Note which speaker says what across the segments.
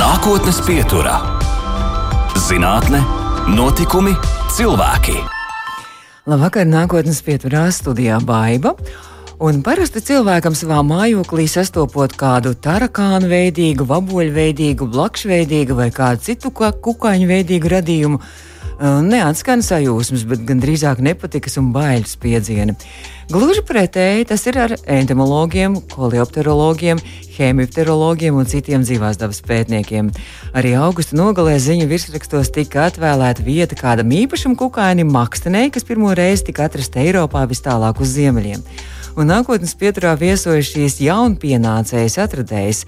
Speaker 1: Nākotnes pieturā - zinātne, notikumi, cilvēki.
Speaker 2: Labvakar, nākotnes pieturā studijā Baiva. Un parasti cilvēkam savā mājoklī sastopot kādu tarakānu veidīgu, vaboļu veidīgu, blakšveidīgu vai kādu citu kukaiņu veidīgu radījumu, neatskan sajūsmas, bet gan drīzāk nepatikas un bailes piedzieni. Gluži pretēji tas ir ar entomologiem, koleopterologiem, hēmipterologiem un citiem dzīvās dabas pētniekiem. Arī augusta nogalē ziņu virsrakstos tika atvēlēta vieta kādam īpašam kukainim Makstenei, kas pirmo reizi tika atrasta Eiropā vis tālāk uz ziemeļiem. Un nākotnes pieturā viesojas šīs jaunpienācējas atradējas.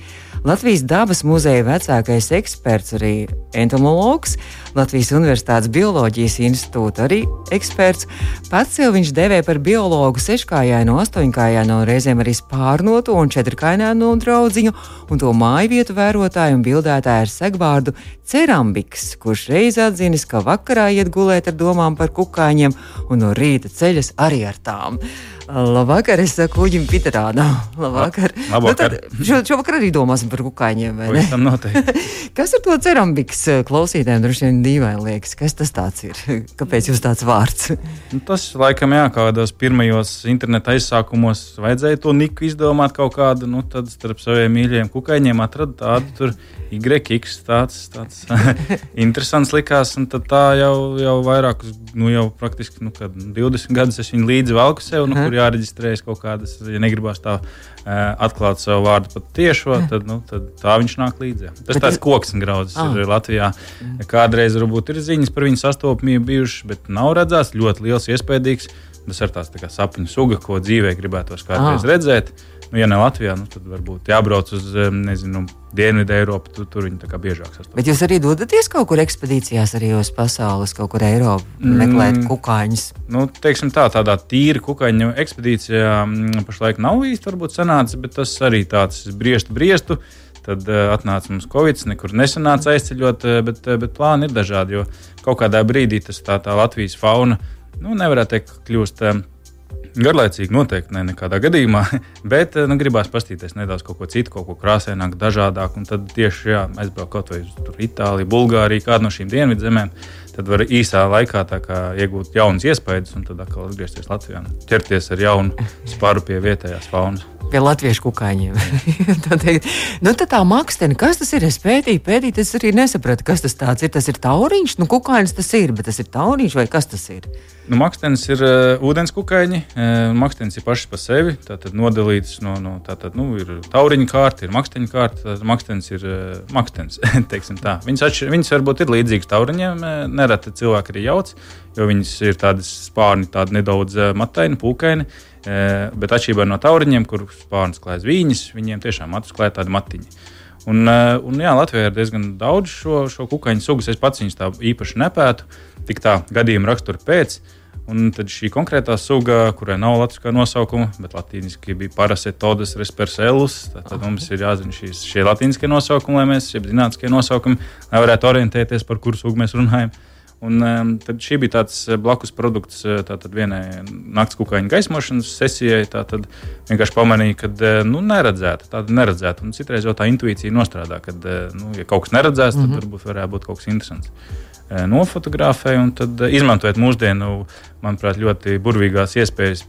Speaker 2: Latvijas dabas muzeja vecākais eksperts, arī entomologs, Latvijas Universitātes Bioloģijas institūta arī eksperts. Pats sev viņš devē par biologu seškājaino, astoņkājaino, reizēm arī spārnotu un četrkājaino draudziņu, un to māju vietu vērotāju un bildētāju ar segvārdu Cerambiks, kurš reiz atzinis, ka vakarā iet gulēt ar domām par kukaiņiem un no rīta ceļas arī ar tām. Labvakar, es saku Uģim Piterānam. Labvakar.
Speaker 3: Labvakar.
Speaker 2: Nu, šo, šovakar arī domāsim par kukaiņiem, vai ne?
Speaker 3: Noteikti.
Speaker 2: Kas ar to cerambiks klausītājiem droši vien dīvaini liekas? Kas tas ir? Kāpēc jūs tāds vārds?
Speaker 3: Nu, tas, laikam, jā, kādos pirmajos interneta aizsākumos vajadzēja to niku izdomāt kaut kādu, nu, tad starp saviem mīļajiem kukaiņiem atrada tādu Y-X, tāds, tāds interesants likās, un tā jau, jau vairākus, nu, jau praktiski, nu, kad 20 gadus es viņu līdzi velku sev, nu, kur jāreģistrējas kaut kādas, ja negribās tā uh, atklāt savu vārdu pat tiešo, tad, nu, tad tā viņš nāk līdzi. Jā. Tas
Speaker 2: Bet
Speaker 3: tāds
Speaker 2: es-
Speaker 3: koks un grauds
Speaker 2: Ah.
Speaker 3: ir Latvijā. Kādreiz varbūt ir ziņas par viņu sastopamību bijušas, bet nav redzēts ļoti liels, iespējams. Tas ir tāds tā sapņu suga, ko dzīvē gribētos kādreiz
Speaker 2: Ah.
Speaker 3: redzēt. Nu, ja ne Latvijā, nu, tad varbūt jābrauc uz nezinu, Dienvidu Eiropu. Tu, tur viņi biežāk sastopas.
Speaker 2: Bet jūs arī dodaties kaut kur ekspedīcijās, arī uz pasaules, kaut kur Eiropā,
Speaker 3: Mm.
Speaker 2: meklēt kukaiņus.
Speaker 3: Nu, teiksim tā, tādā tīra kukaiņu ekspedīcijā mm, pašlaik nav īsti varbūt sanācis, bet tas arī tāds briestu briestu. Tad uh, atnāca mums Covid, nekur nesanāca aizceļot, uh, bet, uh, bet plāni ir dažādi. Jo kaut kādā brīdī tas tā, tā Latvijas fauna, nu, nevarētu teikt, kļūst uh, garlaicīgi, noteikti ne nekādā gadījumā. Bet uh, nu, gribās paskatīties nedaudz kaut ko citu, kaut ko krāsaināku, dažādāku. Un tad tieši jā, aizbraukt kaut vai uz Itāliju, Bulgāriju, kādu no šīm dienvidu zemēm. Tad var īsā laikā kā iegūt jaunas iespējas, un tad atkal atgriezties Latvijā un ķerties ar jaunu sparu pie vietējās faunas.
Speaker 2: Pie latviešu kukaiņiem. tā teikt. nu, tā makstene, kas tas ir? Es pētīju, pētīju, es arī nesapratu, kas tas ir. Tas ir tauriņš, nu, kukainis tas ir, bet tas ir tauriņš vai kas tas ir?
Speaker 3: Nu, Makstenis ir uh, ūdens kukaiņi. Uh, makstenis ir pašs par sevi. Tātad nodalīts no, no tātad, nu, ir tauriņa kārta, ir maksteņa kārta. Makstenis ir uh, makstenis. viņas, atšķir, viņas varbūt ir līdzīgas tauriņiem. Uh, nereti cilvēki arī jauc, jo viņas ir tādas spārni, tādi nedaudz uh, mataini, pūkaini. Uh, bet atšķirībā no tauriņiem, kur spārns klājas viņas, viņiem tiešām matus klāja tādi matiņi. Un, uh, un jā, Latvijā ir diezgan daudz šo, šo kukaiņu sugas. Es pats viņus tā īpaši nepētu, tik tā gadījuma rakstura pēc. Un tad šī konkrētā suga, kurai nav latviešu nosaukuma, bet latīniski bija parasitodas respersellus, tad, tad mums ir jāzina šīs, šie latīniskie nosaukumi, lai mēs, jeb zinātniskie nosaukumi, lai varētu orientēties, par kuru sugu mēs runājam. Un, um, tad šī bija tāds blakus produkts tātad vienai naktas kukaiņu gaismošanas sesijai. Tad vienkārši pamanīja, ka nu, neredzēta, tāda neredzēta. Un citreiz jau tā intuīcija nostrādā, ka, nu, ja kaut kas neredzēts, tad mm -hmm. varbūt varētu būt kaut kas interesants. Eh, Nofotografēju un tad eh, izmantojot mūsdienu, manuprāt, ļoti burvīgās iespējas.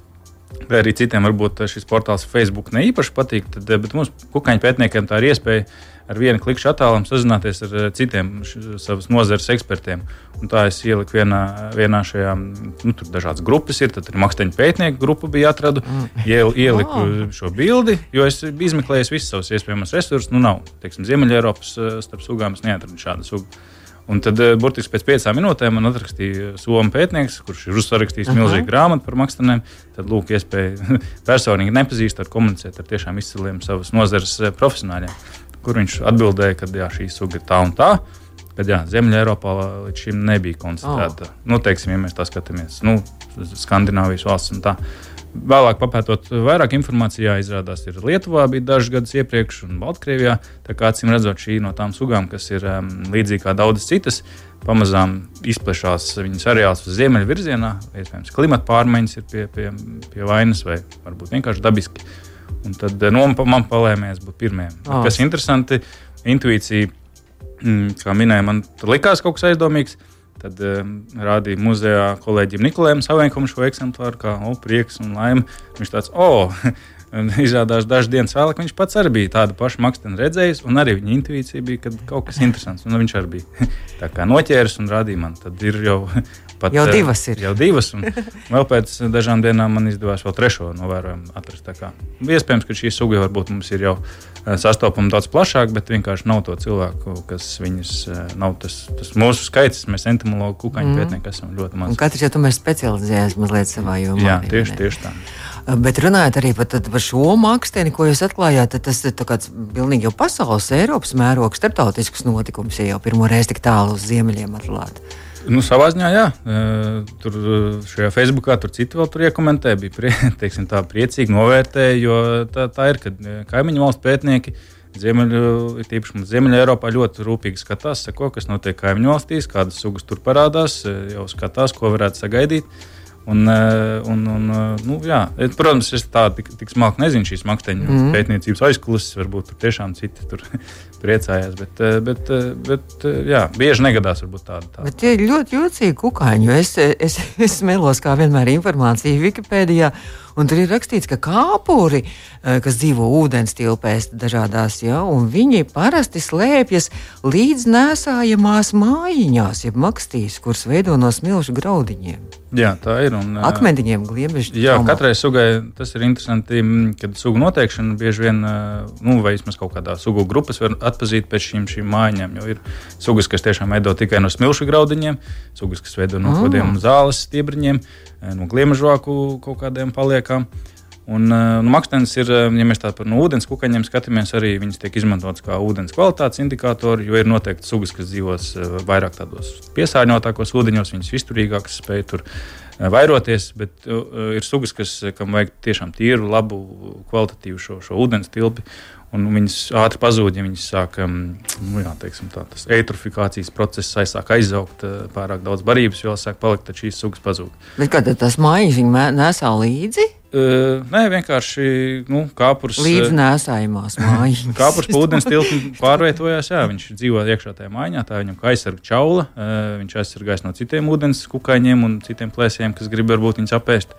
Speaker 3: Vai arī citiem varbūt šis portāls Facebook ne īpaši patīk, tad, eh, bet mums, kukaiņu pētniekiem, tā ir iespēja ar vienu klikšķu attālumu sazināties ar eh, citiem savas nozares ekspertiem. Un tā es ieliku vienā, vienā šajā, nu, tur dažādas grupas ir. Tad ir maksteņu pētnieku grupa, bija atradu, iel, ieliku
Speaker 2: Ah.
Speaker 3: šo bildi, jo es biju izmeklējis visus savus iespējamos resursus. Nu, nav, teiksim, Ziemeļ-Eiropas eh, starp sugām, es neatradu šādu sugu. Un tad, eh, burtiski pēc piecām minūtēm, man atrakstīja Somijas pētnieks, kurš ir uzrakstījis
Speaker 2: Aha.
Speaker 3: milzīgu grāmatu par makstenēm. Tad, lūk, iespēja personīgi nepazīstot, komunicēt ar tiešām izciliem savas nozares eh, profesionāļiem, kur viņš atbildēja, ka jā, šī suga ir tā un tā. Kad Ziemeļā līdz šim nebija koncentrēta. Oh. Nu, teiksim, ja mēs tā skatāmies, nu, Skandināvijas valsts un tā. Vēlāk, papētot vairāk informācijā, izrādās, ir Lietuvā bija dažus gadus iepriekš, un Baltkrievijā. Tā kā acīm redzot, šī no tām sugām, kas ir um, līdzīga kā daudzas citas, pamazām izplešās viņas areāls uz ziemeļu virzienā. Iespējams, klimata pārmaiņas ir pie, pie, pie vainas, vai varbūt vienkārši dabiski. Un tad eh, no, man palēmēs būt pirmajiem.
Speaker 2: Ah.
Speaker 3: Kas interesanti, intuīcija mm, kā minēja, man likās kaut kas aizdomīgs. Tad um, rādīja muzejā kolēģim Nikolējam Savēnkam šo eksemplāru, kā oh, prieks un laime. Viņš tāds, oh, izrādās, dažas dienas vēlāk viņš pats arī bija tādu pašu maksteni redzējis, un arī viņa intuīcija bija, ka kaut kas interesants. Un viņš arī bija tā kā noķēris un rādīja man. Tad ir jau
Speaker 2: pat jau divas. Ir.
Speaker 3: Jau divas un vēl pēc dažām dienām man izdevās vēl trešo novērojumu atrast. Iespējams, ka šī suga varbūt mums ir jau eh, sastopama daudz plašāk, bet vienkārši nav to cilvēku, kas viņas eh, nav tas, tas mūsu skaits. Mēs entomologi, kukaiņu mm. pētnieki esam ļoti maz.
Speaker 2: Un katrs jau tomēr specializējas mazliet savā jomā.
Speaker 3: Jā, tieši, tieši tā.
Speaker 2: Bet runājot arī par, par šo mākslinieci, ko jūs atklājāt, tas ir pilnīgi jau pasaules, Eiropas mēroga, starptautisks notikums, ja jau pirmo reizi tik tālu uz ziemeļiem atklāt.
Speaker 3: Nu, savā ziņā, jā. Tur šajā Facebookā tur citi vēl tur iekomentēja, bija prie, teiksim, tā, priecīgi novērtēja, jo tā, tā ir, kad kaimiņu valstu pētnieki. Ziemeļu, tīpaši mums Ziemeļā Eiropā ļoti rūpīgi skatās, seko, kas notiek kaimiņu valstīs, kādas sugas tur parādās, jau skatās, ko varētu sagaidīt. Un, eh, un, un, eh, nu, jā, protams, es tādu tik, tik smalki nezinu šīs maksteņu mm. pētniecības aizkulisēs. Varbūt tur tiešām citi tur priecājās. Bet, eh, bet, bet jā, bieži negadās tāda.
Speaker 2: tāda. Bet tie ir ļoti jocīgi kukaiņi. Es, es, es melos kā vienmēr informāciju Wikipēdijā. Un tur ir rakstīts, ka kāpuri, kas dzīvo ūdens tilpēs dažādās, ja, un viņi parasti slēpjas līdz nesājamās mājiņās, jeb makstīs, kuras veido no smilšu graudiņiem.
Speaker 3: Jā, tā ir. Un,
Speaker 2: Akmentiņiem, gliemežiem.
Speaker 3: Jā, traumā. katrai sugai tas ir interesanti, kad sugu noteikšana bieži vien, nu, vai vismaz kaut kādā sugu grupas var atpazīt pēc šīm, šīm mājiņām. Jo ir sugas, kas tiešām veido tikai no smilšu graudiņiem, sugas, kas veido no kaut kādiem zāles stiebriņiem no gliemežvāku kaut kādiem paliekām. Un, nu, Makstenis ir, ja mēs tā par no ūdens kukaņiem skatāmies, arī viņas tiek izmantotas kā ūdens kvalitātes indikātori, jo ir noteikti sugas, kas dzīvos vairāk tādos piesārņotākos ūdeņos, viņas izturīgākas, spēj tur vairoties, bet ir sugas, kas, kam vajag tiešām tīru, labu, kvalitatīvu šo, šo ūdens tilpi. Un viņas ātri pazūd, ja viņas sāk nu, jā, teiksim, tā, tas eitrofikācijas process aizsāk aizaugt, pārāk daudz barības vielas sāk palikt, tad šīs sugas pazūd.
Speaker 2: Bet kā tas mājas viņa nesā līdzi?
Speaker 3: Uh, nē, vienkārši nu, kāpurs.
Speaker 2: Līdz nesājumās mājas.
Speaker 3: kāpurs pa ūdens tiltu pārvietojās, jā, viņš dzīvo iekšā tajā mājā, tā viņam kā aizsarga čaula, uh, viņš aizsargājas no citiem ūdens kukaiņiem un citiem plēsiem, kas grib varbūt viņus apēst.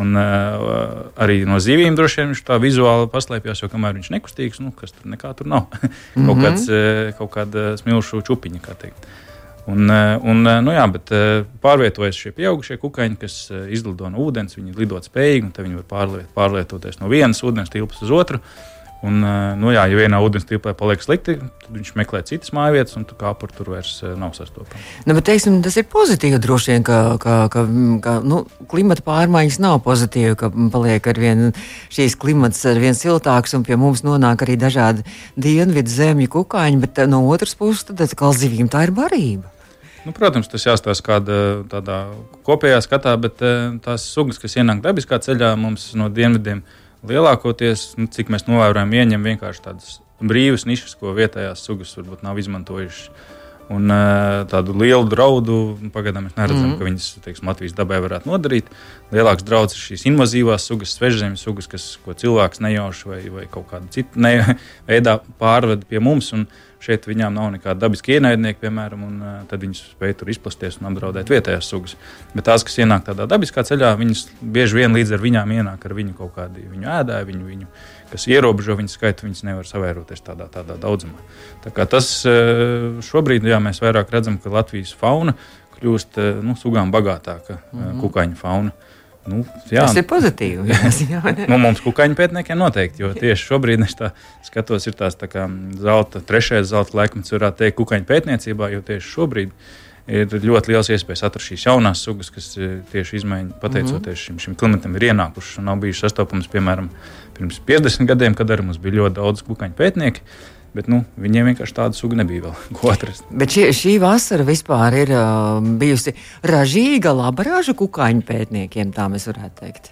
Speaker 3: Un, uh, arī no zivīm droši vien viņš tā vizuāli paslēpjas, jo kamēr viņš nekustīgs, nu, kas tur nekā tur nav. kaut, mm -hmm. kāds, uh, kaut kāda smilšu čupiņa, kā teikt. Un, un, nu jā, bet pārvietojas šie pieaugušie kukaiņi, kas izlido no ūdens, viņi ir lidot spējīgi, un viņi var pārliet, pārlietoties no vienas ūdens tilpas uz otru. Un, eh, nu, jā, ja vienā ūdens tilpē paliek slikti, tad viņš meklē citas mājvietas, un kā par tur vairs eh, nav sastopama.
Speaker 2: Nu, bet, teiksim, tas ir pozitīvi droši vien, ka, ka, ka, ka nu, klimata pārmaiņas nav pozitīvi, ka paliek ar vien šīs klimats ar vien siltāks, un pie mums nonāk arī dažādi dienvidu zemju kukaiņi, bet eh, no otras puses, tad atkal zivīm tā ir barība.
Speaker 3: Nu, protams, tas jāstāsta kādā tādā kopējā skatā, bet tās sugas, kas ienāk dabiskā ceļā mums no dienvidiem, uh, lielākoties, nu, cik mēs novērojam, ieņem vienkārši tādas brīvas nišas, ko vietējās sugas varbūt nav izmantojušas. Un tādu lielu draudu nu, pagaidām mēs neredzam, mm -hmm. ka viņas teiksim, Latvijas dabai varētu nodarīt. Lielāks draudz ir šīs invazīvās sugas, svežzemes sugas, kas, ko cilvēks nejauši vai, vai kaut kādā citā veidā pārved pie mums. Un, Šeit viņām nav nekāda dabiska ienaidnieka, piemēram, un uh, tad viņas spēj tur izplasties un apdraudēt vietējās sugas. Bet tās, kas ienāk tādā dabiskā ceļā, viņas bieži vien līdz ar viņām ienāk ar viņu kaut kādi viņu ēdāji, viņu, viņu, kas ierobežo viņu skaitu, viņas nevar savairoties tādā, tādā daudzumā. Tā tas uh, šobrīd, jā, mēs vairāk redzam, ka Latvijas fauna kļūst uh, nu, sugām bagātāka, mm -hmm. kukaiņu fauna.
Speaker 2: Nu, jā. Tas ir pozitīvi. Jā,
Speaker 3: nu, mums, kukaiņu pētniekiem, noteikti. Jo tieši šobrīd es skatos, ir tās tā kā zelta, trešais zelta laikmets, varētu teikt, kukaiņu pētniecībā. Jo tieši šobrīd ir ļoti liels iespējas atrast šīs jaunās sugas, kas e, tieši izmaiņas, pateicoties -hmm. šim, šim klimatam, ir ienākušas un nav bijušas sastopamas, piemēram, pirms 50 gadiem, kad arī mums bija ļoti daudz kukaiņu pētnieku. Bet nu, viņiem vienkārši tāda suga nebija vēl ko atrast.
Speaker 2: Bet šī, šī vasara vispār ir uh, bijusi ražīga, laba raža kukaiņu pētniekiem, tā mēs varētu teikt.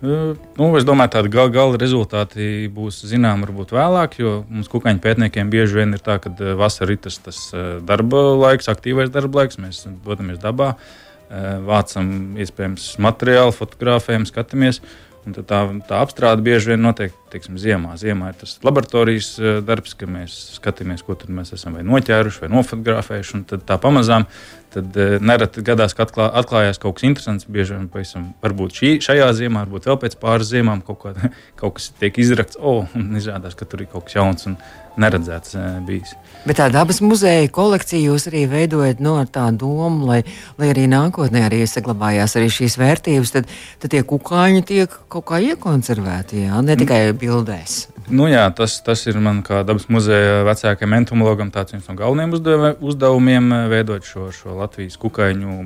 Speaker 3: Uh, nu, es domāju, ka gala, gala rezultāti būs zināmi varbūt vēlāk, jo mums kukaiņu pētniekiem bieži vien ir tā, ka uh, vasarā ir tas, tas uh, darba laiks, aktīvais darba laiks, mēs dodamies dabā, uh, vācam iespējams materiālu, fotografējam, skatāmies. Un tā, tā apstrāde bieži vien notiek teiksim, ziemā. Ziemā ir tas laboratorijas eh, darbs, ka mēs skatāmies, ko mēs esam vai noķēruši, vai nofotografējuši. Tad tā pamazām tad, eh, nereti gadās, ka atklā, atklājās kaut kas interesants. Bieži vien pavisam, varbūt šī, šajā ziemā, varbūt vēl pēc pāris ziemām kaut, kā, kaut kas tiek izrakts, oh, un izrādās, ka tur ir kaut kas jauns un neredzēts eh, bijis.
Speaker 2: Bet tā dabas muzeja kolekcija jūs arī veidojat no nu, tādu domu, lai, lai arī nākotnē arī saglabājās arī šīs vērtības, tad, tad tie kukaiņi tiek kaut kā iekonservēti, jā, ne tikai bildēs.
Speaker 3: Nu, jā, tas, tas ir man kā dabas muzeja vecākajam entomologam tāds viens no galvenajiem uzdevumiem - veidot šo, šo Latvijas kukaiņu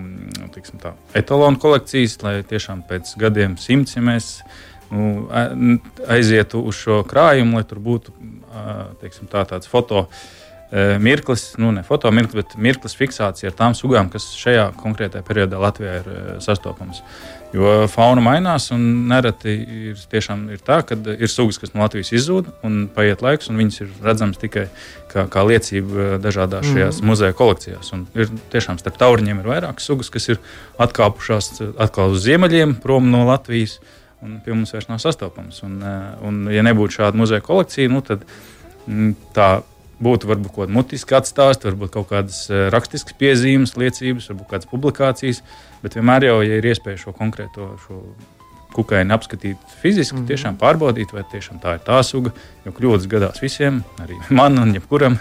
Speaker 3: tiksim, tā, etalonu kolekcijas, lai tiešām pēc gadiem simts, ja mēs nu, aizietu uz šo krājumu, lai tur būtu teiksim, tā, tāds fotogrāfs mirklis, nu ne fotomirklis, bet mirklis fiksācija ar tām sugām, kas šajā konkrētajā periodā Latvijā ir sastopamas. Jo fauna mainās, un nereti ir, ir tā, ka ir sugas, kas no Latvijas izzūd, un paiet laiks, un viņas ir redzamas tikai kā, kā liecība dažādās šajās mm. muzeja kolekcijās. Un ir tiešām starp tauriņiem ir vairākas sugas, kas ir atkāpušās atkal uz ziemeļiem, prom no Latvijas, un pie mums vairs nav sastopamas. Un, un ja nebūtu šāda muzeja kolekcija, nu, tad mm, tā būtu varbūt kaut kāda mutiska atstāsta, varbūt kaut kādas eh, rakstiskas piezīmes, liecības, varbūt kādas publikācijas. Bet vienmēr jau, ja ir iespēja šo konkrēto šo kukaini apskatīt fiziski, mm -hmm. tiešām pārbaudīt, vai tiešām tā ir tā suga, jo kļūdas gadās visiem, arī man un jebkuram.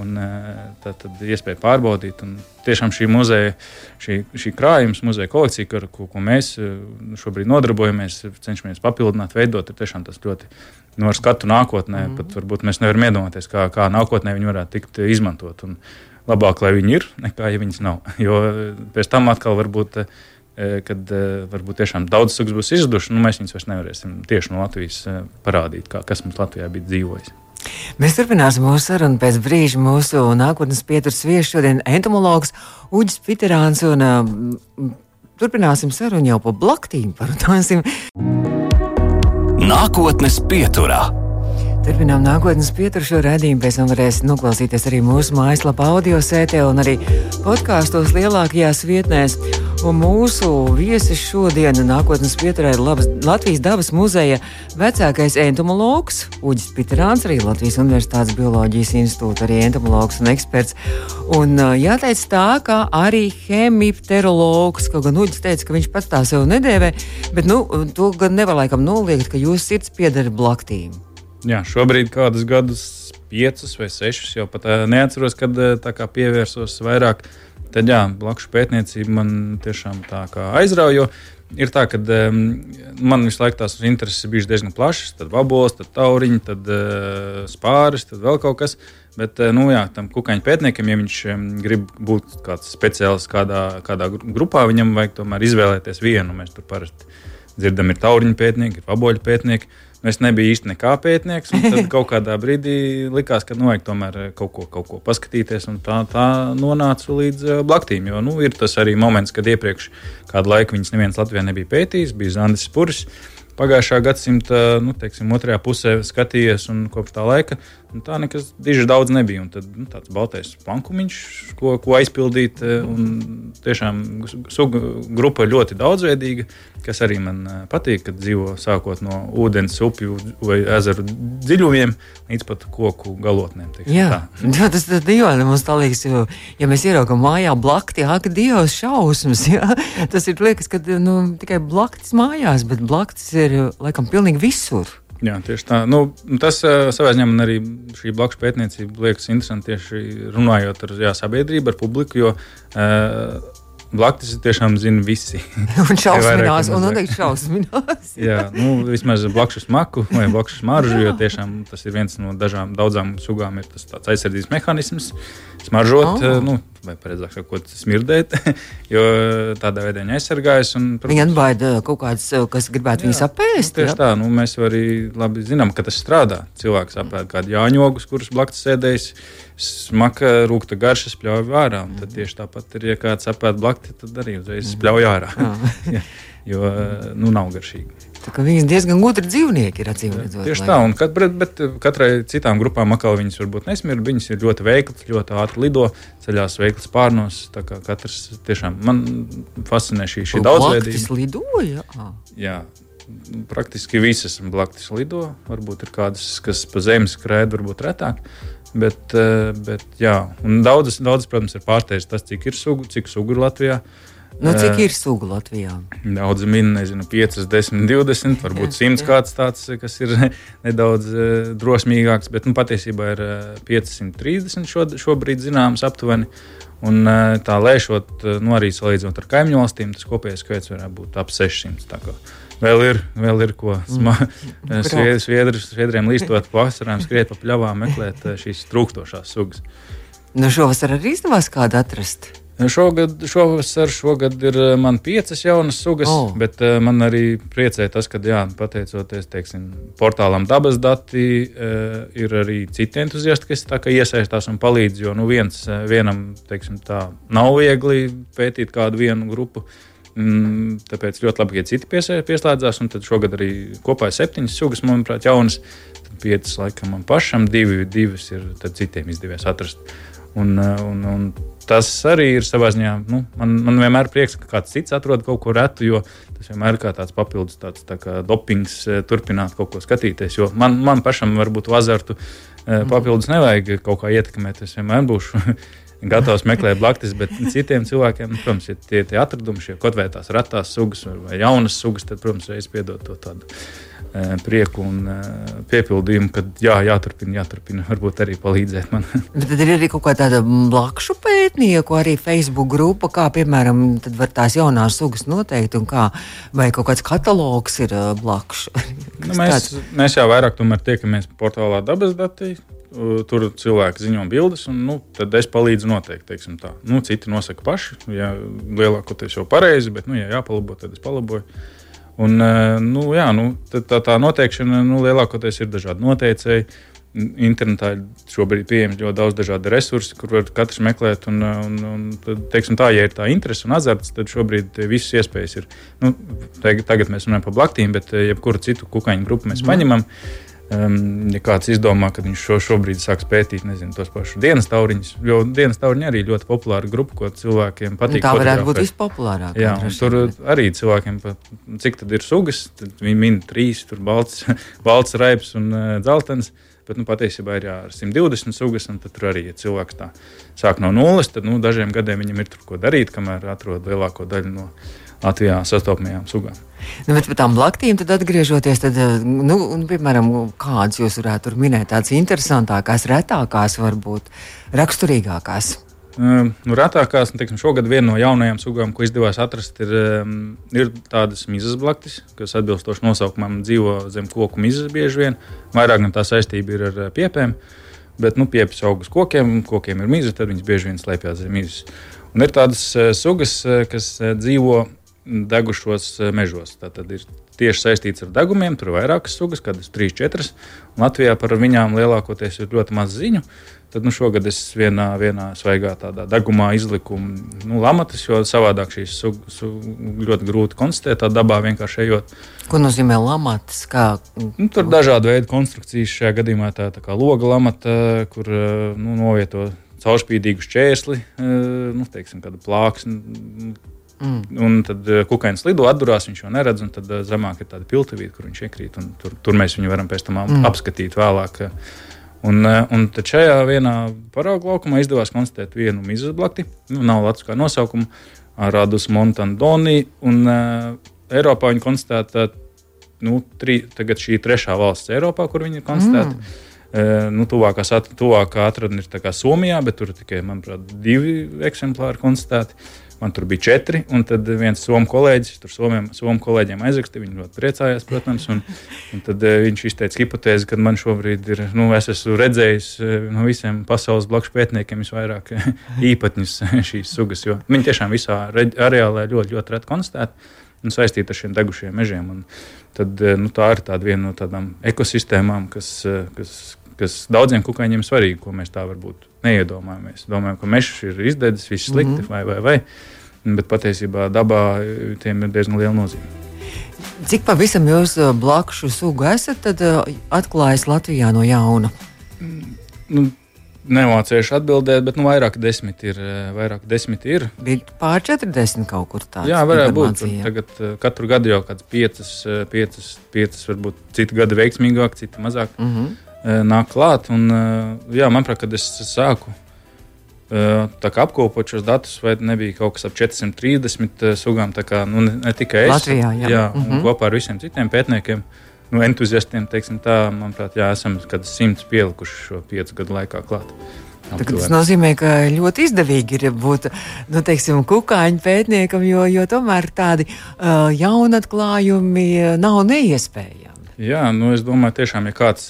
Speaker 3: Un, eh, tad, tad iespēja pārbaudīt. Un tiešām šī muzeja, šī, šī krājuma, muzeja kolekcija, ar ko, ko mēs eh, šobrīd nodarbojamies, cenšamies papildināt, veidot, ir tiešām tas ļoti nu, ar skatu nākotnē. Mm. Pat varbūt mēs nevaram iedomāties, kā, kā nākotnē viņi varētu tikt izmantot. Un labāk, lai viņi ir, nekā ja viņas nav. Jo pēc tam atkal varbūt. Eh, kad varbūt tiešām daudz sugas būs izzudušas, nu, mēs viņus vairs nevarēsim tieši no Latvijas parādīt, kā, kas mums Latvijā bija dzīvojis.
Speaker 2: Mēs turpināsim mūsu sarunu pēc brīža. Mūsu nākotnes pieturas viesis šodien ir entomologs Uģis Piterāns. Un, uh, turpināsim sarunu jau pa blaktīm. Parunāsim.
Speaker 1: Nākotnes pieturā.
Speaker 2: Turpinām nākotnes pieturu šo redzējumu, pēc tam varēs noklausīties arī mūsu mājaslapā, audio sētē un arī podkāstos lielākajās vietnēs. Un mūsu viesis šodien nākotnes pieturē ir labas, Latvijas dabas muzeja vecākais entomologs Uģis Pitrāns, arī Latvijas Universitātes bioloģijas institūta, arī entomologs un eksperts. Un jāteic tā, ka arī hemipterologs, kaut gan Uģis teica, ka viņš pats tā sev nedēvē, bet nu, to gan nevar laikam noliegt, ka jūsu sirds pieder blaktīm.
Speaker 3: Jā, šobrīd kādus gadus, piecus vai sešus, jau pat neatceros, kad pievērsos vairāk. Tad, jā, blakus pētniecība man tiešām tā kā aizrauja. Ir tā, ka um, man visu laiku tās intereses bijušas diezgan plašas. Tad vabols, tad tauriņi, tad uh, spāris, tad vēl kaut kas. Bet, nu, jā, tam kukaiņu pētniekam, ja viņš grib būt kāds speciāls kādā, kādā grupā, viņam vajag tomēr izvēlēties vienu. Mēs tur parasti dzirdam, ir tauriņu pētnieki, ir vaboļu pētnieki. Es nebiju īsti nekā pētnieks. Tad kaut kādā brīdī likās, ka nu, vajag tomēr eh, kaut ko, kaut ko paskatīties. Tā, tā nonāca līdz uh, blaktīm. Jo nu, ir tas arī moments, kad iepriekš kādu laiku viņas neviens Latvijā nebija pētījis. Bija Zandis Puris. Pagājušā gadsimta nu, teiksim, otrajā pusē skatījies, un kopš tā laika nu, tā nekas diži daudz nebija. Un tad nu, tāds baltais plankumiņš, ko, ko aizpildīt. Eh, un tiešām suga grupa ļoti daudzveidīga kas arī man patīk, kad dzīvo sākot no ūdens, upju vai ezeru dziļumiem līdz pat koku galotnēm.
Speaker 2: Jā, tā. tas ir dīvaini. Mums tā liekas, jo, ja mēs ieraugām mājā blakti, ak, Dievs, šausmas. Jā. Tas ir liekas, ka nu, tikai blaktis mājās, bet blaktis ir laikam pilnīgi visur.
Speaker 3: Jā, tieši tā. Nu, tas uh, savā ziņā man arī šī blakus pētniecība liekas interesanti tieši runājot ar jā, sabiedrību, ar publiku. Jo, uh, Blaktis tiešām zina visi.
Speaker 2: un šausminās, un noteikti šausminās.
Speaker 3: jā, nu, vismaz blakšu smaku vai blakšu smaržu, jo tiešām tas ir viens no dažām, daudzām sugām, ir tas aizsardzības mehānisms. Smaržot, oh. nu, vai precīzāk sakot, smirdēt, jo tādā veidā viņi aizsargājas. Un,
Speaker 2: protams, viņi atbaida kaut kādas, kas gribētu viņus apēst.
Speaker 3: Nu, tieši jā? tā, nu, mēs arī labi zinām, ka tas strādā. Cilvēks apēd kādu jāņogus, kurus blakus sēdējis smaka rūkta garša spļauj ārā. Un tad tieši tāpat ir, ja kāds apēd blakti, tad arī uzreiz spļauj ārā. jo nu, nav garšīgi.
Speaker 2: Viņi diezgan gudri dzīvnieki ir acīm redzot.
Speaker 3: Tieši tā, un kat, bet, bet katrai citām grupām atkal viņas varbūt nesmird. Viņas ir ļoti veiklas, ļoti ātri lido, ceļās veiklas pārnos. Katrs tiešām man fascinē šī, šī daudzveidība.
Speaker 2: Tas lidoja?
Speaker 3: Jā. praktiski visas blaktis lido. Varbūt ir kādas, kas pa zemes skrēja, varbūt retāk. Bet, uh, bet jā, un daudzas, daudzas, protams, ir pārsteigts tas, cik ir sugu, cik sugu ir Latvijā.
Speaker 2: Nu, cik ir sugu Latvijā?
Speaker 3: Daudz min, nezinu, 5, 10, 20, varbūt 100 kāds tāds, kas ir nedaudz uh, drosmīgāks, bet nu, patiesībā ir uh, 530 šo, šobrīd zināms aptuveni. Un, tā lēšot, nu, arī salīdzinot ar kaimiņu valstīm, tas kopējais skaits varētu būt ap 600. Vēl ir, vēl ir ko mm. sviedriem līstot pa vasarām, skriet pa pļavām, meklēt šīs trūkstošās sugas.
Speaker 2: Nu, šovasar arī izdevās kādu atrast.
Speaker 3: Šogad, šovasar, šogad ir man piecas jaunas sugas, oh. bet uh, man arī priecē tas, ka, jā, pateicoties teiksim, portālam dabas dati, uh, ir arī citi entuziasti, kas iesaistās un palīdz. Jo nu, viens, vienam teiksim, tā, nav viegli pētīt kādu vienu grupu. Mm, tāpēc ļoti labi, ja citi pieslēdzās. Tad šogad arī kopā ir septiņas sugas, manuprāt, jaunas. Tad piecas laikam man pašam, divi, divas ir citiem izdevies atrast. Un, un, un tas arī ir savā ziņā. Nu, man, man vienmēr ir prieks, ka kāds cits atrod kaut ko retu, jo tas vienmēr ir kā tāds papildus tāds, tā kā dopings, eh, turpināt kaut ko skatīties. Jo man, man pašam varbūt azartu eh, papildus nevajag kaut kā ietekmēt. Es vienmēr būšu gatavs meklēt blakus, bet citiem cilvēkiem, nu, protams, ir tie, tie atradumi, šie kaut vai tās retās sugas vai jaunas sugas, tad, protams, reiz piedod to tādu prieku un eh, piepildījumu, ka jā, jāturpina, jāturpina, varbūt arī palīdzēt man.
Speaker 2: Bet tad ir arī kaut kāda blakus pētnieku, arī Facebook grupa, kā piemēram, var tās jaunās sugas noteikt, un kā, vai kaut kāds katalogs ir eh, blakus.
Speaker 3: nu, mēs, tāds? mēs jau vairāk tiekamies portālā dabas datī. Tur cilvēki ziņo bildes, un nu, tad es palīdzu noteikt. Nu, citi nosaka paši, ja lielākoties jau pareizi, bet, nu, ja jāpalabo, tad es palaboju. Un, eh, nu, jā, nu, tā, tā noteikšana nu, lielākoties ir dažādi noteicēji. Internetā šobrīd ir pieejams ļoti daudz dažādu resursu, kur var katrs meklēt. Un, eh, un, un tad, teiksim, tā, ja ir tā interese un azarts, tad šobrīd visas iespējas ir. Nu, tagad mēs runājam par blaktīm, bet eh, jebkuru citu kukaiņu grupu mēs mm. paņemam. Mm Um, ja kāds izdomā, ka viņš šo, šobrīd sāks pētīt nezinu, tos pašus dienas tauriņus, jo dienas tauriņi arī ļoti populāra grupa, ko cilvēkiem patīk.
Speaker 2: Un tā varētu būt vispopulārākā.
Speaker 3: Jā, tur arī cilvēkiem, cik tad ir sugas, tad viņi min trīs, tur balts, balts raips un uh, dzeltens. Bet nu, patiesībā ir jā, 120 sugas, un tur arī ja cilvēks tā sāk no nulles. Tad nu, dažiem gadiem viņam ir tur ko darīt, kamēr atrod lielāko daļu no Latvijā sastopamajām sugām.
Speaker 2: Nu, bet par tām blaktīm atgriežoties, tad, eh, nu, un, piemēram, kādas jūs varētu minēt, tādas interesantākās, retākās, varbūt raksturīgākās?
Speaker 3: Um, nu, retākās, nu, teiksim, šogad viena no jaunajām sugām, ko izdevās atrast, ir, um, ir tādas mizas blaktis, kas atbilstoši nosaukumam dzīvo zem koku mizas bieži vien. Vairāk gan tā saistība ir ar uh, piepēm, bet nu, piepes aug uz kokiem, kokiem ir mizas, tad viņas bieži vien slēpjas zem mizas. Un ir tādas uh, sugas, kas dzīvo degušos eh, mežos. Tā tad ir tieši saistīts ar degumiem, tur ir vairākas sugas, kādas 3, 4. Latvijā par viņām lielākoties ir ļoti maz ziņu. Tad nu, šogad es vienā, vienā svaigā tādā degumā izliku nu, lamatas, jo savādāk šīs sugas su, ļoti grūti konstatēt. Tā dabā vienkārši ejot.
Speaker 2: Ko nozīmē lamatas? Kā...
Speaker 3: Nu, tur ir dažādi veidi konstrukcijas. Šajā gadījumā tā, kā loga lamata, kur eh, nu, novieto caurspīdīgu šķērsli, eh, nu, teiksim, kādu plāksni Mm. Un tad uh, kukainis lido, atdurās, viņš jau neredz, un tad uh, zemāk ir tāda piltuvīte, kur viņš iekrīt. Tur, tur mēs viņu varam pēc tam mm. apskatīt vēlāk. Un, uh, un šajā vienā paraugu laukumā izdevās konstatēt vienu mizas blakti, nu, nav latviskā nosaukuma, Radus Montandoni. Un uh, Eiropā viņi konstatēta, nu, tri, tagad šī trešā valsts Eiropā, kur viņi ir konstatēti. Mm. Uh, nu, tuvākās, at, tuvākā atradne ir Somijā, bet tur tikai, manuprāt, divi eksemplāri konstatēti. Uh, Man tur bija četri, un tad viens somu kolēģis, tur somiem, somu kolēģiem aizrakstīja. Viņi ļoti priecājās, protams. Un, un tad uh, viņš izteica hipotēzi, ka man šobrīd ir, nu, es esmu redzējis uh, no visiem pasaules blakus pētniekiem visvairāk uh, īpatņus šīs sugas, jo viņi tiešām visā areālā ļoti, ļoti reti konstatēti un saistīti ar šiem degušiem mežiem. Un tad, nu, tā ir viena no tādām ekosistēmām, kas, kas, kas daudziem kukaiņiem svarīga, ko mēs tā varbūt neiedomājamies. Domājam, ka mežs ir izdedzis, viss slikti mm -hmm. vai, vai, vai. Bet patiesībā dabā tiem ir diezgan liela nozīme.
Speaker 2: Cik pavisam jūs uh, blakus sugu esat uh, atklājis Latvijā no jauna?
Speaker 3: Nu, Nemācīšu atbildēt, bet nu, vairāk desmit ir. Vairāk desmit ir.
Speaker 2: Bija pār 40 kaut kur tādā.
Speaker 3: Jā, varētu būt. Tagad katru gadu jau kāds piecas, piecas, piecas varbūt citi gadi veiksmīgāk, citi mazāk mm -hmm. Nāk klāt. Un, jā, manuprāt, kad es sāku apkopot šos datus, vai nebija kaut kas ap 430 sugām, kā, nu, ne, ne tikai es,
Speaker 2: Latvijā, jā.
Speaker 3: Jā, mm -hmm. kopā ar visiem citiem pētniekiem. Nu, entuziastiem, teiksim, tā, manuprāt, jā, esam kāds simts pielikuši šo piecu gadu laikā klāt.
Speaker 2: Tagad tas nozīmē, ka ļoti izdevīgi ir būt nu, teiksim, kukaiņu pētniekam, jo, jo tomēr tādi uh, jauni atklājumi nav neiespējami.
Speaker 3: Jā, nu, es domāju, tiešām, ja kāds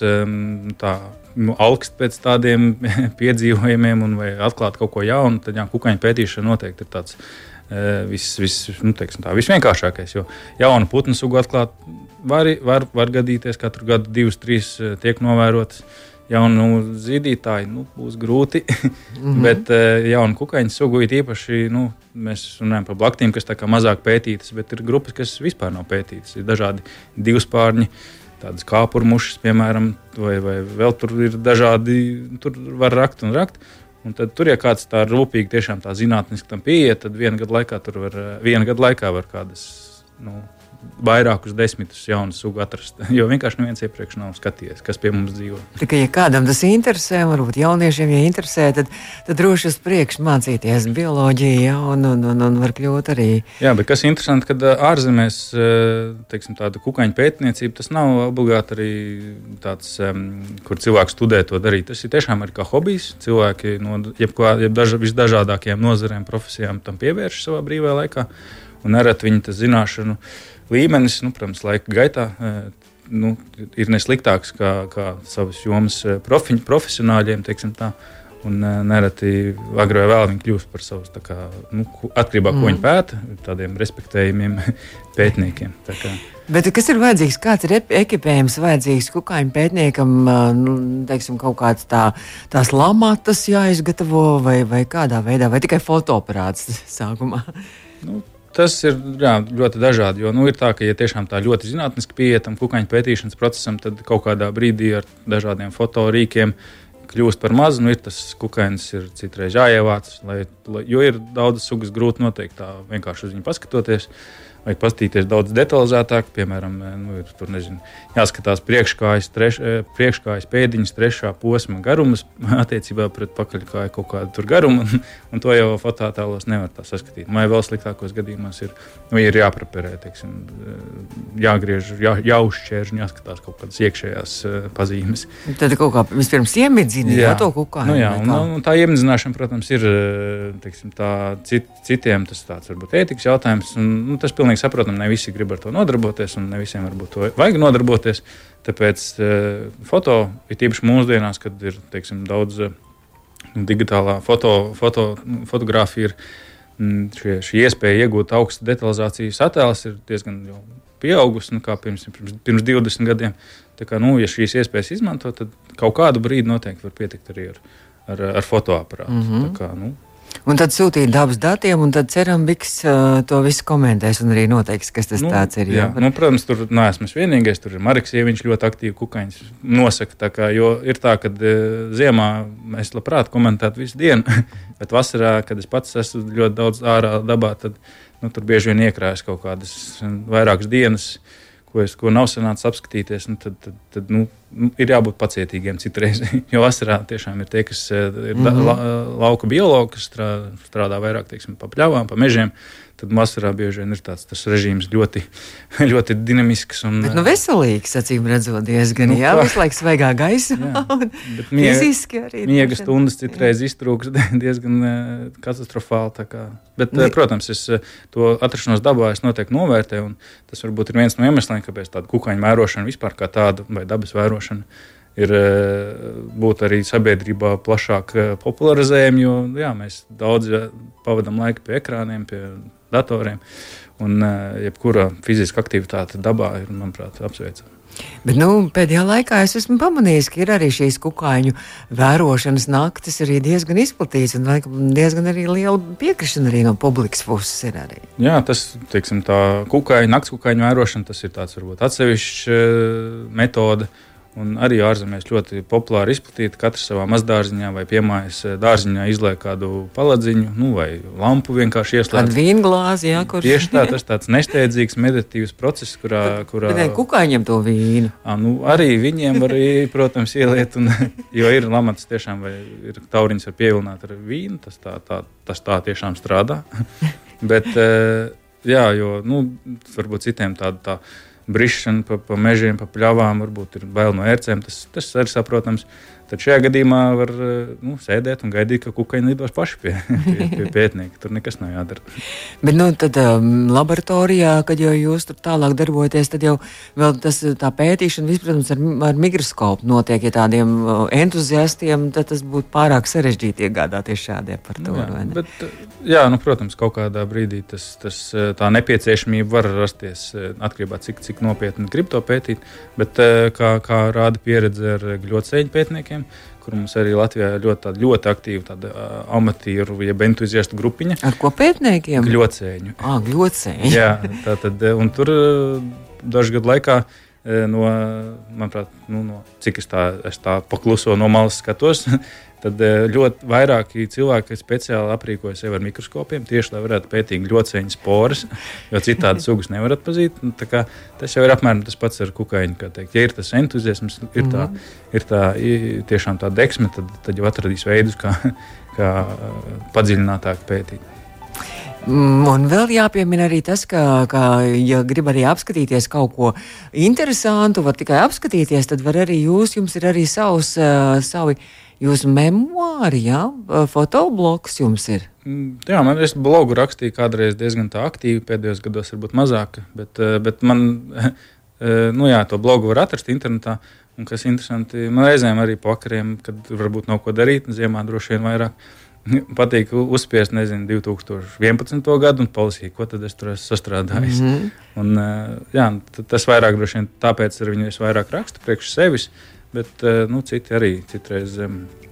Speaker 3: tā nu, augst pēc tādiem piedzīvojumiem un atklāt kaut ko jaunu, tad jā, kukaiņu pētīšana noteikti ir tāds uh, vis, vis, nu, teiksim, tā, visvienkāršākais. Jo jaunu putnu sugu atklāt var, var, var gadīties katru gadu, divas, trīs uh, tiek novērotas. Jaunu zīdītāju nu, būs grūti, mm -hmm. bet uh, jaunu kukaiņu sugu ir īpaši. Nu, mēs runājam par blaktīm, kas mazāk pētītas, bet ir grupas, kas vispār nav pētītas. Ir dažādi divspārņi, tādas kāpurmušas, piemēram, vai, vai vēl tur ir dažādi, tur var rakt un rakt. Un tad tur, ja kāds tā rūpīgi, tiešām tā zinātniski tam pieiet, tad viena gada laikā tur var, viena gada laikā var kādas, nu, vairākus desmitus jaunu sugu atrast. Jo vienkārši neviens iepriekš nav skatījies, kas pie mums dzīvo.
Speaker 2: Tikai, ja kādam tas interesē, varbūt jauniešiem, ja interesē, tad, tad droši uz priekšu mācīties bioloģiju, ja, un, un, un, un var kļūt arī.
Speaker 3: Jā, bet kas interesanti, kad ārzemēs teiksim, tāda kukaiņu pētniecība, tas nav obligāti arī tāds, kur cilvēks studē to darīt. Tas ir tiešām ir kā hobijs. Cilvēki no jebkā, jeb daž, visdažādākajām nozarēm, profesijām tam pievērš savā brīvajā laikā. Un nereti viņi tas zināšanu uh, līmenis, nu, protams, laika gaitā. Nu, ir nesliktāks kā, kā savas jomas profi, profesionāļiem. Un nereti agrāk vai vēlāk viņi kļūst par savus, kā, nu, atkarībā no mm. ko viņi mm. pēta, tādiem respektējumiem pētniekiem.
Speaker 2: Bet kas ir vajadzīgs? Kāds ir ekipējums vajadzīgs kukaiņu pētniekam? Nu, teiksim, kaut kāds tā, tās lamatas jāizgatavo vai, vai kādā veidā, vai tikai fotoaparāts sākumā?
Speaker 3: Nu, Tas ir jā, ļoti dažādi. Jo nu, ir tā, ka, ja tiešām tā ļoti zinātniski pieiet tam kukaiņu pētīšanas procesam, tad kaut kādā brīdī ar dažādiem fotorīkiem kļūst par mazu. Nu, ir tas kukainis ir citreiz jāievāc, lai, lai, jo ir daudz sugas grūti noteikt tā vienkārši uz viņu paskatoties. Uh, vajag paskatīties daudz detalizētāk. Piemēram, eh, nu, ir, tur, nezinu, jāskatās priekškājas, treš, eh, priekškājas pēdiņas, trešā posma garums attiecībā pret pakaļkāju kaut kādu garumu. Un, un to jau fototēlos nevar tā saskatīt. Vai vēl sliktākos gadījumos ir, nu, ir jāpreparē, teiksim, eh, jāgriež, jā, jāuzšķērž un jāskatās kaut kādas iekšējās pazīmes.
Speaker 2: Tad kaut kā vispirms iemidzina jā. To kukā.
Speaker 3: Nu, jā, un, un tā iemidzināšana, protams, ir teiksim, tā, cit, citiem tas tāds varbūt ētikas jautājums. Un, nu, tas pilnīgi pilnīgi saprotam, ne visi grib ar to nodarboties, un ne visiem varbūt to vajag nodarboties. Tāpēc uh, foto ir tīpaši mūsdienās, kad ir teiksim, daudz uh, digitālā foto, foto, fotografija, ir mm, šie, šī iespēja iegūt augstu detalizācijas attēlus ir diezgan pieaugusi nu, pirms, pirms, pirms 20 gadiem. Tā kā, nu, ja šīs iespējas izmanto, tad kaut kādu brīdi noteikti var pietikt arī ar, ar, ar fotoaparātu. Mm -hmm. Tā kā, nu,
Speaker 2: Un tad sūtīt dabas datiem, un tad cerambiks uh, to visu komentēs un arī noteiks, kas tas nu, ir.
Speaker 3: Jā, jā. Nu, protams, tur neesmu es vienīgais. Tur ir Marks, ja viņš ļoti aktīvi kukaiņus nosaka. Kā, jo ir tā, ka uh, ziemā mēs labprāt komentētu visu dienu, bet vasarā, kad es pats esmu ļoti daudz ārā dabā, tad nu, tur bieži vien iekrājas kaut kādas vairākas dienas. Uh, ko, es, ko nav sanācis apskatīties, nu, tad, tad, tad nu, nu, ir jābūt pacietīgiem citreiz. jo vasarā tiešām ir tie, kas eh, ir mm -hmm. la, lauka biologi, kas strādā, strādā vairāk teiksim, pa pļavām, pa mežiem. Tad vasarā bieži vien ir tāds režīms ļoti, ļoti dinamisks. Un,
Speaker 2: bet, nu, veselīgs, acīm redzot, diezgan. Nu, jā, visu laiku svaigā gaisā.
Speaker 3: miega, fiziski arī. Miega stundas citreiz iztrūks diezgan uh, katastrofāli. Bet, uh, protams, es uh, to atrašanos dabā noteikti novērtēju. Tas varbūt ir viens no iemesliem, kāpēc tāda kukaiņu vērošana vispār kā tāda vai dabas vērošana ir būt arī sabiedrībā plašāk popularizējami, jo jā, mēs daudz pavadām laiku pie ekrāniem, pie datoriem. Un jebkura fiziska aktivitāte dabā ir, manuprāt, apsveicama.
Speaker 2: Bet nu, pēdējā laikā es esmu pamanījis, ka ir arī šīs kukaiņu vērošanas naktis diezgan izplatīts un diezgan arī liela piekrišana arī no publikas puses.
Speaker 3: Jā, tas teiksim, tā kukaiņu, nakts kukaiņu vērošana, tas ir tāds varbūt atsevišķs uh, metode. Un arī ārzemēs ļoti populāri izplatīta. Katrs savā mazdārziņā vai piemājas eh, dārziņā izliek kādu paladziņu, nu, vai lampu vienkārši ieslēdz.
Speaker 2: Ar vīnu glāzi, jā, kurš
Speaker 3: Tieši tā, tas tāds nesteidzīgs, meditatīvs process, kurā. kurā
Speaker 2: Bet, kukaiņiem to vīnu.
Speaker 3: À, nu, arī viņiem var, protams, ieliet, un, jo ir lamats tiešām, vai ir tauriņš ar pievilināt ar vīnu, tas tā, tā, tas tā tiešām strādā. Bet, jā, jo, nu, varbūt citiem tāda. Tā, brišana pa, pa mežiem, pa pļavām, varbūt ir bail no ērcēm. Tas, tas arī saprotams. Tad šajā gadījumā var eh, nu, sēdēt un gaidīt, ka kukaiņi lidos paši pie, pie, pie pētnieka. Tur nekas nav jādara.
Speaker 2: Bet, nu, tad um, laboratorijā, kad jau jūs tur tālāk darbojaties, tad jau tas, tā pētīšana, vis, protams, ar, ar mikroskopu notiek. Ja tādiem uh, entuziastiem, tad tas būtu pārāk sarežģīti iegādāties šādiem par to.
Speaker 3: Jā, bet, jā nu, protams, kaut kādā brīdī tas, tas, eh, tā nepieciešamība var rasties eh, atkarībā no cik, cik nopietni grib to pētīt. Bet, kā, kā rāda pieredze ar gļocēņu pētniekiem, pētniekiem, kur mums arī Latvijā ir ļoti, ļoti aktīva tāda, uh, amatieru, jeb entuziastu grupiņa.
Speaker 2: Ar ko pētniekiem?
Speaker 3: Gļocēņu.
Speaker 2: Ah, gļocēņu.
Speaker 3: Jā, tā tad, un tur dažu gadu laikā. No, manuprāt, nu, no, cik es tā, es tā pakluso no malas skatos, tad eh, ļoti vairāki cilvēki speciāli aprīkojas ar mikroskopiem, tieši lai varētu pētīt ļoti sporas, jo citādi sugas nevar atpazīt. Nu, tas jau ir apmēram tas pats ar kukaiņu. Ja ir tas entuziasms, ir tā, mhm. ir tā tiešām tā deksme, tad, tad jau atradīs veidus, kā, kā padziļinātāk pētīt.
Speaker 2: Mm, un vēl jāpiemina arī tas, ka, ka ja grib arī apskatīties kaut ko interesantu, var tikai apskatīties, tad var arī jūs, jums ir arī savs, uh, savi Jūsu memoāri, jā, fotobloks jums ir?
Speaker 3: Mm, jā, man es blogu rakstīju kādreiz diezgan aktīvi, pēdējos gados varbūt mazāk, bet, bet man, nu jā, to blogu var atrast internetā. Un kas interesanti, man reizēm arī po vakariem, kad varbūt nav ko darīt, ziemā droši vien vairāk. Patīk uzspiest, nezinu, 2011. gadu un palasīt, ko tad es tur esmu sastrādājis. Mm -hmm. un, jā, tas vairāk droši vien tāpēc ar viņu es vairāk rakstu priekš sevis. Uh, bet eh, nu, citi arī citreiz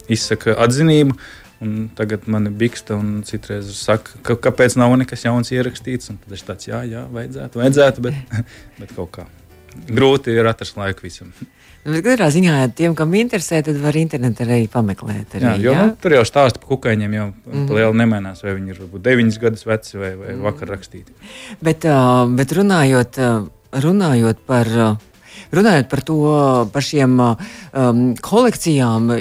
Speaker 3: izsaka atzinību. Un tagad man ir biksta, un citreiz saka, ka, kāpēc nav nekas jauns ierakstīts. Tad es tāds, jā, jā, vajadzētu, vajadzētu bet, bet kaut kā grūti ir atrast laiku visam.
Speaker 2: Nu, bet katrā ziņā tiem, kam interesē, tad var internetā arī pameklēt. Arī,
Speaker 3: jā, jo, jā? Nu, tur jau stāsta par kukaiņiem, jau mm -hmm. liela nemainās, vai viņi ir varbūt 9 gadus veci vai, vai mm -hmm. vakar rakstīti.
Speaker 2: Bet, uh, bet runājot, uh, runājot par. Runājot par to, par šiem um, kolekcijām,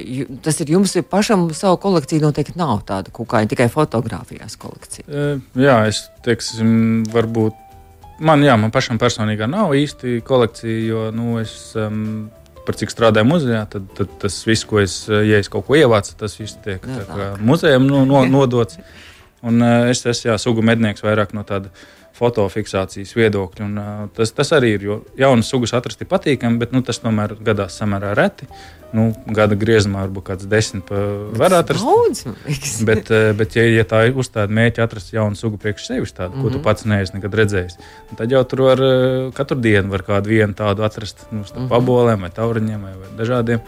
Speaker 2: tas ir jums pašam savu kolekciju noteikti nav tāda kukaiņa, tikai fotografijās kolekcija.
Speaker 3: Uh, jā, es teiksim, varbūt. Man, jā, man pašam personīgi nav īsti kolekcija, jo nu, es um, par cik strādāju muzejā, tad, tad tas viss, ko es, ja es kaut ko ievācu, tas viss tiek jā, muzejam no, no, nodots. Un, uh, es esmu sugu mednieks vairāk no tāda fotofiksācijas viedokļa. Un, uh, tas, tas arī ir, jo jaunas sugas atrast ir patīkami, bet nu, tas tomēr gadās samērā reti. Nu, gada griezumā varbūt kāds desmit var atrast.
Speaker 2: Daudz,
Speaker 3: bet, bet ja, ja tā ir uzstāda mēķi atrast jaunu sugu priekš sevis, tādu, mm -hmm. ko tu mhm. pats neesi nekad redzējis, tad jau tur var katru dienu var kādu vienu tādu atrast nu, mm -hmm. pabolēm vai tauriņiem vai, vai dažādiem.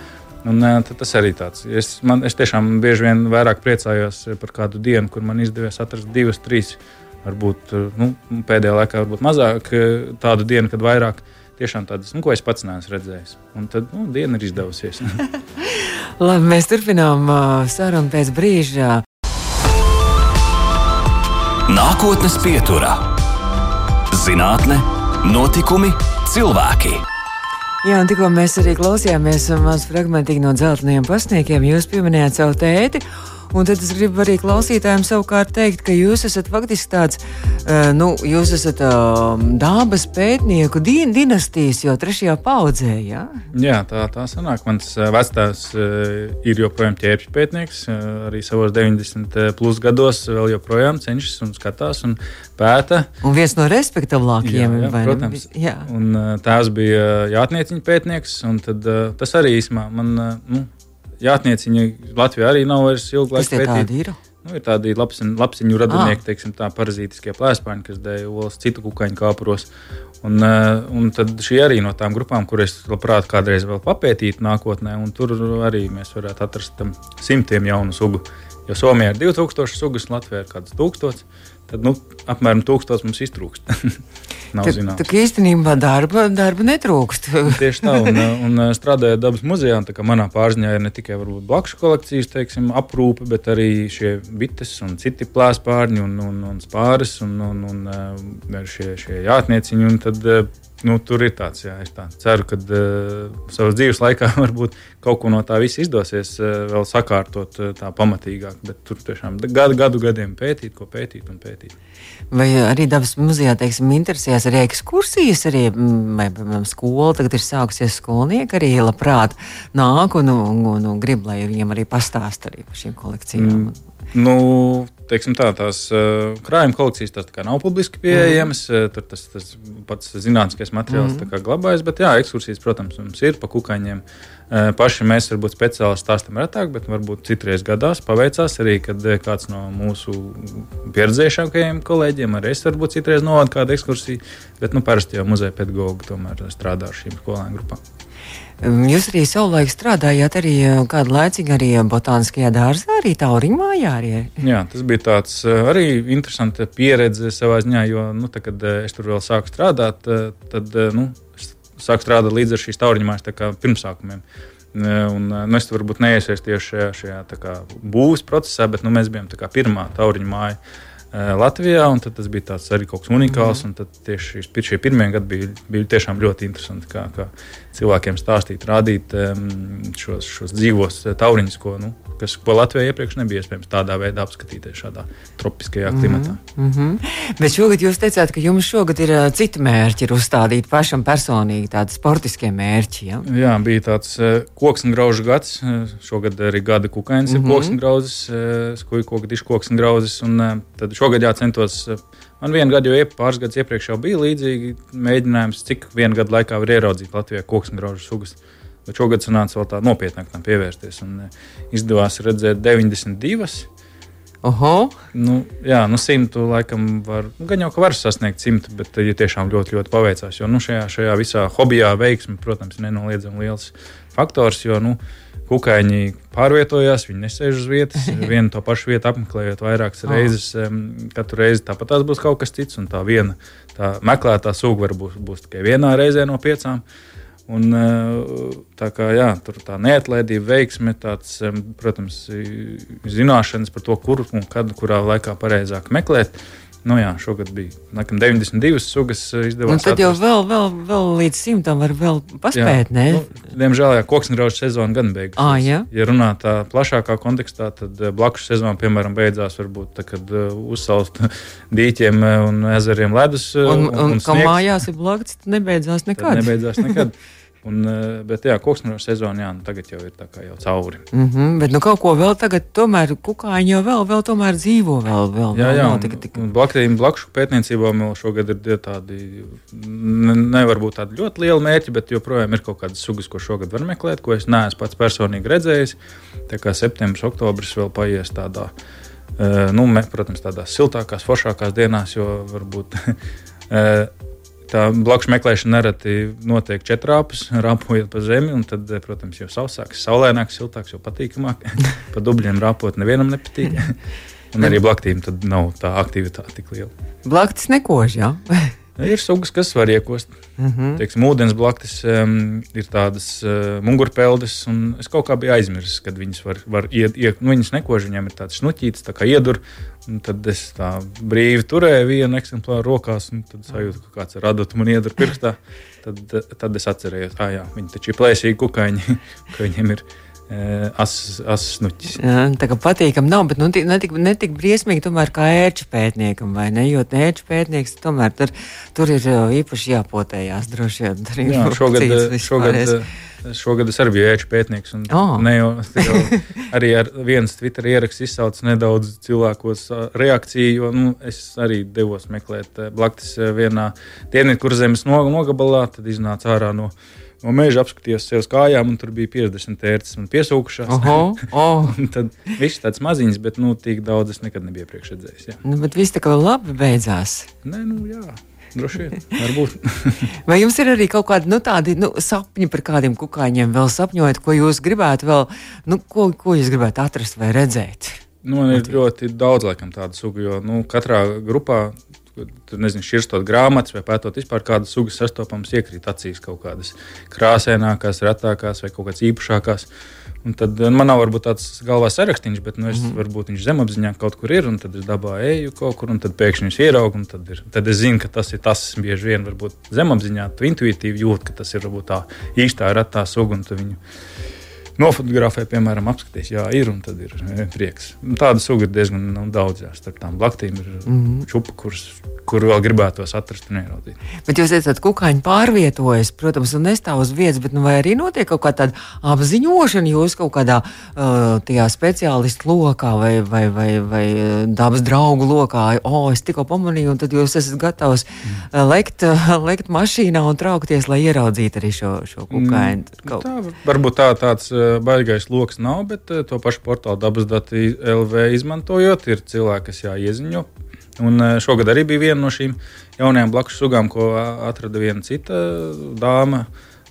Speaker 3: Un, tas arī tāds. Es, man, es tiešām bieži vien vairāk priecājos par kādu dienu, kur man izdevies atrast divas, trīs varbūt nu, pēdējā laikā varbūt mazāk tādu dienu, kad vairāk. Tiešām tādas, nu, ko es pats neesmu redzējis. Un tad nu, diena ir izdevusies.
Speaker 2: Labi, mēs turpinām uh, sarunu pēc brīža.
Speaker 1: Nākotnes pieturā - zinātne, notikumi, cilvēki.
Speaker 2: Jā, un tikko mēs arī klausījāmies mazu fragment no dzelteniem pasniekiem, jūs pieminējāt savu tēti. Un tad es gribu arī klausītājiem savukārt teikt, ka jūs esat faktiski tāds, uh, nu, jūs esat uh, dabas pētnieku din dinastijas jau trešajā paudzē. Ja?
Speaker 3: Jā, tā, tā sanāk. Mans vecāks uh, ir joprojām ķēpju pētnieks, arī savos 90 plus gados vēl joprojām cenšas un skatās un pēta.
Speaker 2: Un viens no respektablākajiem, jā, jā,
Speaker 3: protams. Jā. Un, tās bija jātnieciņa pētnieks, un tad, tas arī īsumā man. Nu, jātnieciņa Latvijā arī nav vairs ilgu laiku
Speaker 2: pētīta.
Speaker 3: Nu, ir tādi lapsiņu, lapsiņu radinieki, teiksim, tā parazītiskie plēspāņi, kas dēļ olas citu kukaiņu kāpuros. Un, uh, un tad šī arī no tām grupām, kuras labprāt kādreiz vēl papētītu nākotnē, un tur arī mēs varētu atrast simtiem jaunu sugu. Jo Somijā ir 2000 sugas, Latvijā ir kāds 1000. tad nu, apmēram tūkstotis mums iztrūkst.
Speaker 2: Tā, kā īstenībā darba, darba netrūkst.
Speaker 3: Tieši tā, un, un strādājot dabas muzejā, tā manā pārziņā ir ne tikai blakus kolekcijas teiksim, aprūpe, bet arī šie bites un citi plēspārņi un, un, un spāris un, un, un šie, šie jātnieciņi. Un tad, nu, tur ir tāds, jā, es tā ceru, ka uh, savas dzīves laikā varbūt kaut ko no tā viss izdosies uh, vēl sakārtot uh, tā pamatīgāk. Bet tur tiešām gadu, gadu gadiem pētīt, ko pētīt un pētīt.
Speaker 2: Vai arī dabas muzejā, teiksim, interesējas arī ekskursijas, arī, vai, piemēram, skola tagad ir sākusies skolnieki, arī labprāt nāk un, un, un, un grib, lai viņiem arī pastāst arī par šīm kolekcijām. Mm.
Speaker 3: Nu, teiksim, tā, tās uh, krājuma kolekcijas tās nav publiski pieejamas. Mm. Tur tas, tas pats zinātniskais materiāls mm. glabājas, bet jā, ekskursijas, protams, mums ir pa kukaiņiem. Uh, paši mēs varbūt speciāli stāstam retāk, bet varbūt citreiz gadās paveicās arī, kad kāds no mūsu pieredzējušākajiem kolēģiem, arī es varbūt citreiz novadu kādu ekskursiju, bet nu, parasti jau muzeja pedagogi tomēr strādā ar šīm skolēnu grupām.
Speaker 2: Jūs arī savulaik strādājāt arī kādu laiciņu arī botāniskajā dārzā, arī Tauriņu mājā. Arī.
Speaker 3: Jā, tas bija tāds arī interesants pieredze savā ziņā, jo, nu, tā, kad es tur vēl sāku strādāt, tad, nu, sāku strādāt līdz ar šīs Tauriņu mājas pirmsākumiem. Un, nu, es varbūt neiesaistījos šajā, šajā būvniecības procesā, bet nu, mēs bijām pirmā tauriņa māja Latvijā. Tas bija arī kaut kas unikāls. Mm -hmm. Tieši šie pirmie gadi bija, bija tiešām ļoti interesanti. Kā, kā cilvēkiem stāstīt, rādīt šos, šos dzīvos tauriņus, ko, nu, kas, ko Latvijā iepriekš nebija iespējams tādā veidā apskatīties šādā tropiskajā klimatā.
Speaker 2: Mm -hmm. Bet šogad jūs teicāt, ka jums šogad ir uh, citi mērķi, ir uzstādīti pašam personīgi tādi sportiskie mērķi. Ja?
Speaker 3: Jā, bija tāds koks un graužu gads. Šogad arī gada kukainis mm -hmm. ir koks un grauzes, skuju koku dišu koks un grauzes. Un, tad šogad jācentos. Uh, Man vienu gadu jau pāris gadus iepriekš bija līdzīgi mēģinājums, cik vienu gadu laikā var ieraudzīt Latvijā koks un graužu sugas. Bet šogad sanāca vēl tā nopietnāk tam pievērsties. Un e, izdevās redzēt 92.
Speaker 2: Oho.
Speaker 3: Nu, jā, nu simtu laikam var, nu, gan jau ka var sasniegt simtu, bet ja tiešām ļoti, ļoti paveicās. Jo nu, šajā, šajā visā hobijā veiksme, protams, ir nenoliedzami liels faktors. Jo, nu, Kukaiņi pārvietojās, viņi nesēž uz vietas, vienu to pašu vietu apmeklējot vairākas oh. reizes. Katru reizi tāpat būs kaut kas cits, un tā viena tā meklētā suga var būt būs tikai vienā reizē no piecām. Uh, Un, eh, tā kā jā, tur tā neatlaidība, veiksme, tāds, protams, zināšanas par to, kur un kad, kurā laikā pareizāk meklēt. Nu, jā, šogad bija laikam, 92 sugas. Izdevās
Speaker 2: nu, tad jau vēl, vēl, vēl līdz simtam var vēl paspēt. Jā, nu,
Speaker 3: diemžēl, jā, koksngraužu sezona gan beigas.
Speaker 2: À, jā.
Speaker 3: ja runā tā plašākā kontekstā, tad eh, blakus sezona, piemēram, beidzās varbūt tad, kad uzsaust dīķiem un ezeriem ledus.
Speaker 2: Un, un, un, un kā mājās ir blakus, tad nebeidzās nekad.
Speaker 3: Tad nebeidzās nekad. Un, eh, bet, jā, koksnēroša sezona jā, nu, tagad jau ir jau cauri.
Speaker 2: Mm -hmm, bet nu, kaut ko vēl tagad, tomēr kukaiņi jau vēl, vēl tomēr dzīvo. Vēl, vēl,
Speaker 3: jā, jā, notika, tik... Blakus blakšu pētniecībām vēl šogad ir tādi, ne, nevar būt tādi ļoti lieli mērķi, bet joprojām ir kaut kādas sugas, ko šogad var meklēt, ko es neesmu pats personīgi redzējis. Tā kā septembris, oktobris vēl paies tādā, uh, nu, me, protams, tādās siltākās, foršākās dienās, jo varbūt. Tā blakus meklēšana nereti notiek četrāpus, rāpojot pa zemi. Tad, protams, jau sausāks, saulēnāks, siltāks, jau patīkamāk. pa dubļiem rāpot nevienam nepatīk. Un arī blaktīm nav tā aktivitāte tik liela.
Speaker 2: Blaktis nekož, jā.
Speaker 3: Ir sugas, kas var iekost. Mhm. -huh. Teiksim, ūdens blaktis um, ir tādas uh, mugurpeldes, un es kaut kā biju aizmirsis, kad viņas var, var iet, iet, nu, viņas nekož, viņām ir tāds snuķītis, tā kā iedur. Tad es tā brīvi turēju vienu eksemplāru rokās, un tad sajūtu, ka kāds ir radot man iedur pirkstā. Tad, tad es atcerējos, ka viņi taču ir plēsīgi kukaiņi, ka viņiem ir ielikumi asnuķis.
Speaker 2: Tā kā patīkami nav, bet nu, netik, netik briesmīgi tomēr kā ērču pētniekam, vai ne? Jo ērču pētnieks tomēr tur, tur ir īpaši jāpotējās droši vien.
Speaker 3: Jā, šogad, šogad, šogad es arī biju ērču pētnieks. Un oh. ne jau, jau arī ar viens Twitter ieraksts izsauc nedaudz cilvēkos reakciju, jo nu, es arī devos meklēt blaktis vienā dienvidkurzemes nogabalā, tad iznāca ārā no no meža apskatījos sev uz kājām, un tur bija 50 ērces un piesūkušās.
Speaker 2: Oho, oh.
Speaker 3: tad viss tāds maziņš, bet nu, tik daudz es nekad nebiju priekš redzējis. Jā.
Speaker 2: Nu, bet viss tā kā labi beidzās.
Speaker 3: Nē, nu jā. Droši vien, varbūt.
Speaker 2: Vai jums ir arī kaut kādi nu, tādi nu, sapņi par kādiem kukaiņiem, vēl sapņojot, ko jūs gribētu vēl, nu, ko, ko jūs gribētu atrast vai redzēt?
Speaker 3: Nu, man ir ļoti daudz laikam, tādu sugu, jo nu, katrā grupā tur nezinu, šķirstot grāmatas vai pētot vispār kādas sugas sastopams, iekrīt acīs kaut kādas krāsainākās, retākās vai kaut kādas īpašākās. Un tad man nav varbūt tāds galvā sarakstīns, bet nu, es, mm varbūt viņš zemapziņā kaut kur ir, un tad es dabā eju kaut kur, un tad pēkšņi viņš ierauga, un tad, ir, tad es zinu, ka tas ir tas, bieži vien varbūt zemapziņā, tu intuitīvi jūti, ka tas ir varbūt tā īstā retā suga, un tu viņu nofotografē, piemēram, apskatīs, jā, ir un tad ir prieks. Tāda suga ir diezgan nu, daudz, jā, starp tām blaktīm ir mm -hmm. čupa, kuras kur vēl gribētos atrast un ieraudzīt.
Speaker 2: Bet jūs ka kukaiņi pārvietojas, protams, un nestāv uz vietas, bet nu, vai arī notiek kaut kāda apziņošana jūs kaut kādā uh, speciālistu lokā vai, vai, vai, vai dabas draugu lokā? O, oh, es tikko pamanīju, un tad jūs esat gatavs mm. lekt, lekt mašīnā un traukties, lai ieraudzītu arī šo, šo kukaiņu. Mm,
Speaker 3: tā, varbūt tā, tāds baigais lokus nav, bet uh, to pašu portālu dabas dati LV izmantojot, ir cilvēki, kas jāieziņo Un e, šogad arī bija viena no šīm jaunajām blakus sugām, ko atrada viena cita dāma,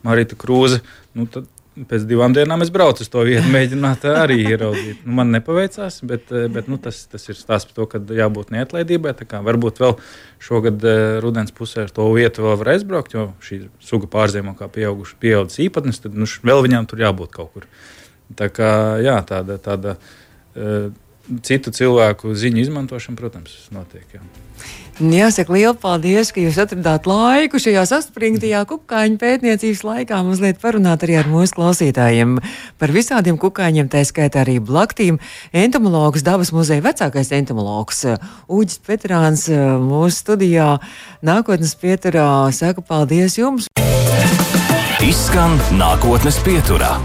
Speaker 3: Marita Krūze. Nu, tad, pēc divām dienām es braucu uz to vietu, mēģināt arī ieraudzīt. Nu, man nepaveicās, bet, e, bet nu, tas, tas ir stāsts par to, ka jābūt neatlaidībai. Varbūt vēl šogad e, rudens pusē ar to vietu vēl var aizbraukt, jo šī suga pārzīmē kā pieaugušas īpatnes, tad nu, vēl viņām tur jābūt kaut kur. Tā kā jā, tāda. tāda citu cilvēku ziņu izmantošana, protams, notiek. Jā.
Speaker 2: Jāsaka, liels paldies, ka jūs atradāt laiku šajā saspringtajā kukaiņu pētniecības laikā. Mazliet parunāt arī ar mūsu klausītājiem par visādiem kukaiņiem, tā skaitā arī blaktīm. Entomologs, dabas muzeja vecākais entomologs Uģis Petrāns mūsu studijā nākotnes pieturā saka paldies jums.
Speaker 1: Izskan nākotnes pieturā.